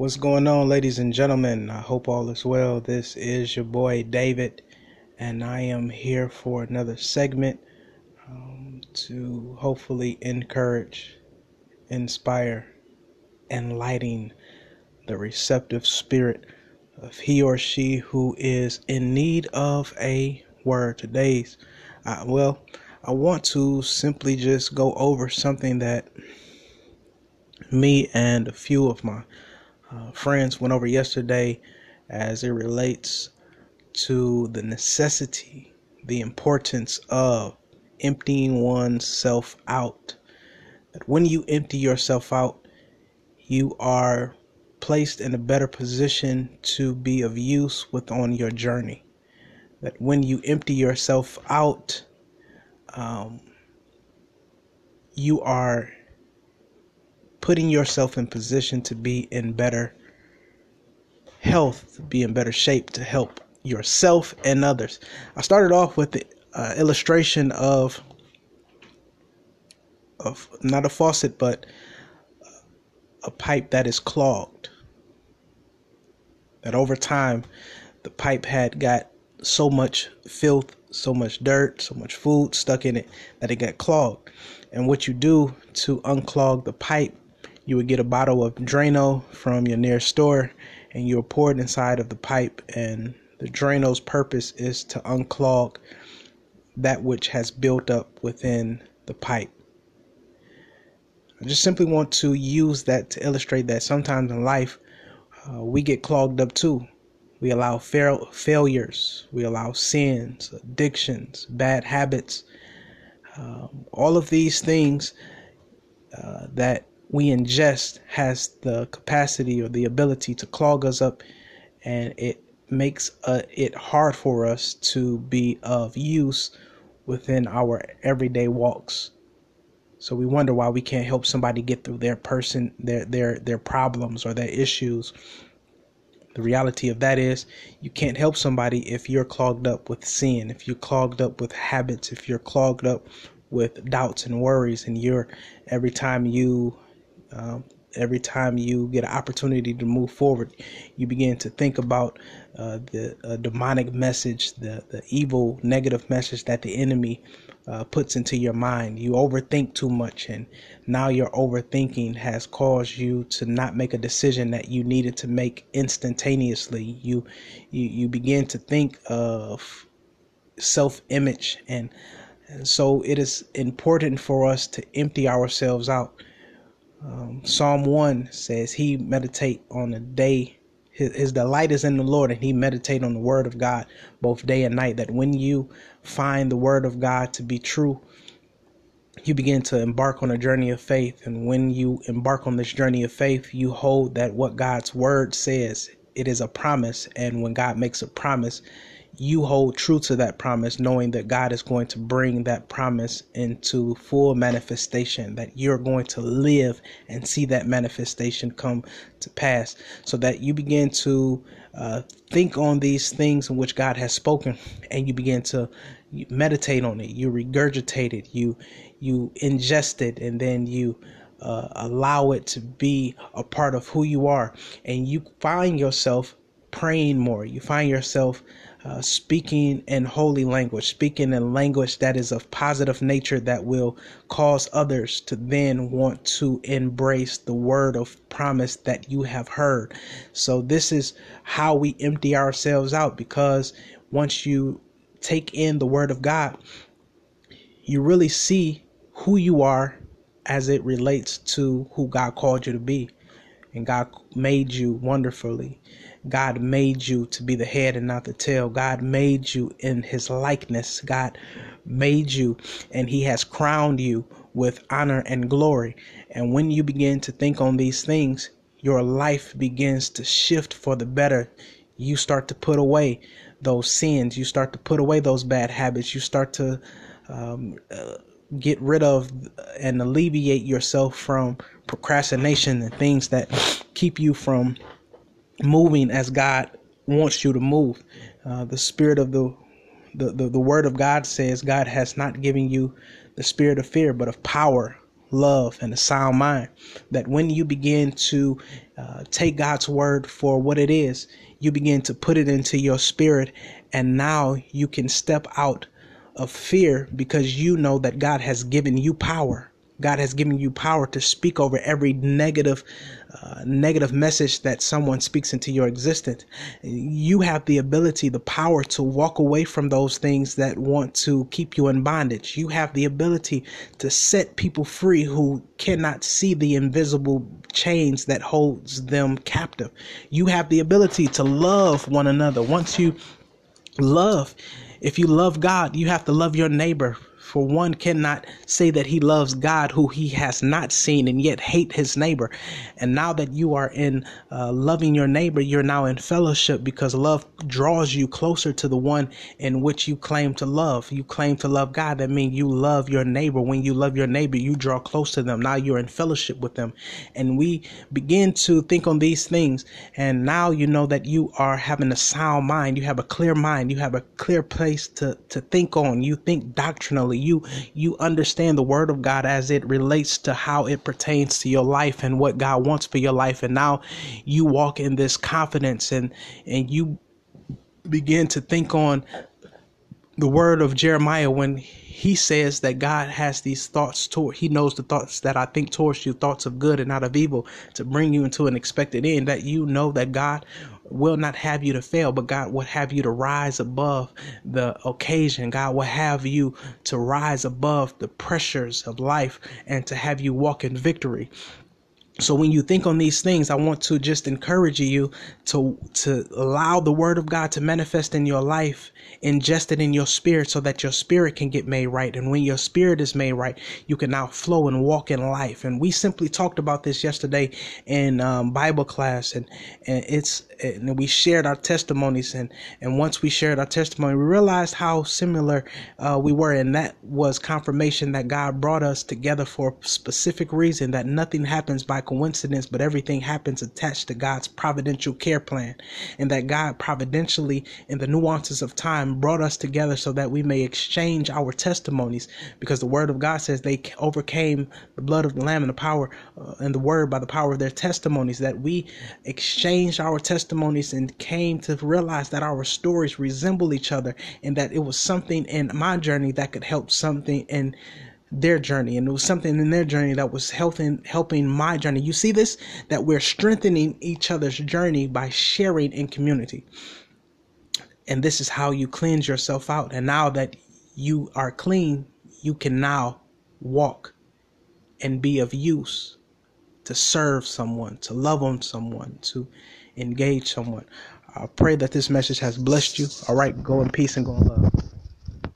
What's going on, ladies and gentlemen? I hope all is well. This is your boy David, and I am here for another segment um, to hopefully encourage, inspire, enlighten the receptive spirit of he or she who is in need of a word. Today's, uh, well, I want to simply just go over something that me and a few of my uh, friends went over yesterday as it relates to the necessity, the importance of emptying oneself out. That when you empty yourself out, you are placed in a better position to be of use with on your journey. That when you empty yourself out, um, you are putting yourself in position to be in better health, to be in better shape to help yourself and others. I started off with the uh, illustration of of not a faucet but a pipe that is clogged. That over time the pipe had got so much filth, so much dirt, so much food stuck in it that it got clogged. And what you do to unclog the pipe you would get a bottle of Drano from your nearest store and you would pour it inside of the pipe. And the Drano's purpose is to unclog that which has built up within the pipe. I just simply want to use that to illustrate that sometimes in life uh, we get clogged up too. We allow fail- failures, we allow sins, addictions, bad habits, um, all of these things uh, that we ingest has the capacity or the ability to clog us up and it makes uh, it hard for us to be of use within our everyday walks. So we wonder why we can't help somebody get through their person their their their problems or their issues. The reality of that is you can't help somebody if you're clogged up with sin if you're clogged up with habits if you're clogged up with doubts and worries and you're every time you um, every time you get an opportunity to move forward, you begin to think about uh, the uh, demonic message, the, the evil, negative message that the enemy uh, puts into your mind. You overthink too much, and now your overthinking has caused you to not make a decision that you needed to make instantaneously. You you, you begin to think of self-image, and, and so it is important for us to empty ourselves out um, Psalm 1 says he meditate on the day his, his delight is in the Lord and he meditate on the word of God both day and night. That when you find the word of God to be true you begin to embark on a journey of faith. And when you embark on this journey of faith you hold that what God's word says it is a promise. And when God makes a promise you hold true to that promise, knowing that God is going to bring that promise into full manifestation, that you're going to live and see that manifestation come to pass, so that you begin to uh, think on these things in which God has spoken, and you begin to meditate on it. You regurgitate it. You you ingest it, and then you. Uh, allow it to be a part of who you are, and you find yourself praying more. You find yourself uh, speaking in holy language, speaking in language that is of positive nature that will cause others to then want to embrace the word of promise that you have heard. So, this is how we empty ourselves out because once you take in the word of God, you really see who you are as it relates to who God called you to be. And God made you wonderfully God made you to be the head and not the tail. God made you in his likeness. God made you and he has crowned you with honor and glory. And when you begin to think on these things, your life begins to shift for the better. You start to put away those sins. You start to put away those bad habits. You start to um, uh, get rid of and alleviate yourself from procrastination and things that keep you from moving as God wants you to move. Uh, the spirit of the, the, the the word of God says God has not given you the spirit of fear, but of power, love, and a sound mind. That when you begin to uh, take God's word for what it is, you begin to put it into your spirit, and now you can step out of fear because you know that God has given you power God has given you power to speak over every negative, uh, negative message that someone speaks into your existence. You have the ability, the power to walk away from those things that want to keep you in bondage. You have the ability to set people free who cannot see the invisible chains that holds them captive. You have the ability to love one another. Once you love, if you love God, you have to love your neighbor for one cannot say that he loves God who he has not seen and yet hate his neighbor. And now that you are in uh, loving your neighbor, you're now in fellowship because love draws you closer to the one in which you claim to love. You claim to love God. That means you love your neighbor. When you love your neighbor, you draw close to them. Now you're in fellowship with them. And we begin to think on these things. And now you know that you are having a sound mind. You have a clear mind. You have a clear place to, to think on. You think doctrinally you you understand the word of God as it relates to how it pertains to your life and what God wants for your life. And now you walk in this confidence and and you begin to think on the word of Jeremiah when he says that God has these thoughts toward he knows the thoughts that I think towards you thoughts of good and not of evil to bring you into an expected end that you know that God will not have you to fail, but God will have you to rise above the occasion. God will have you to rise above the pressures of life and to have you walk in victory. So when you think on these things, I want to just encourage you to to allow the word of God to manifest in your life, ingest it in your spirit so that your spirit can get made right. And when your spirit is made right, you can now flow and walk in life. And we simply talked about this yesterday in um, Bible class and, and it's and we shared our testimonies and and once we shared our testimony, we realized how similar uh, we were and that was confirmation that God brought us together for a specific reason that nothing happens by coincidence, but everything happens attached to God's providential care plan. And that God providentially, in the nuances of time, brought us together so that we may exchange our testimonies. Because the word of God says they overcame the blood of the Lamb and the power uh, and the word by the power of their testimonies. That we exchange our testimonies and came to realize that our stories resemble each other and that it was something in my journey that could help something in their journey. And it was something in their journey that was helping helping my journey. You see this? That we're strengthening each other's journey by sharing in community. And this is how you cleanse yourself out. And now that you are clean you can now walk and be of use to serve someone to love on someone to engage someone i pray that this message has blessed you. All right go in peace and go in love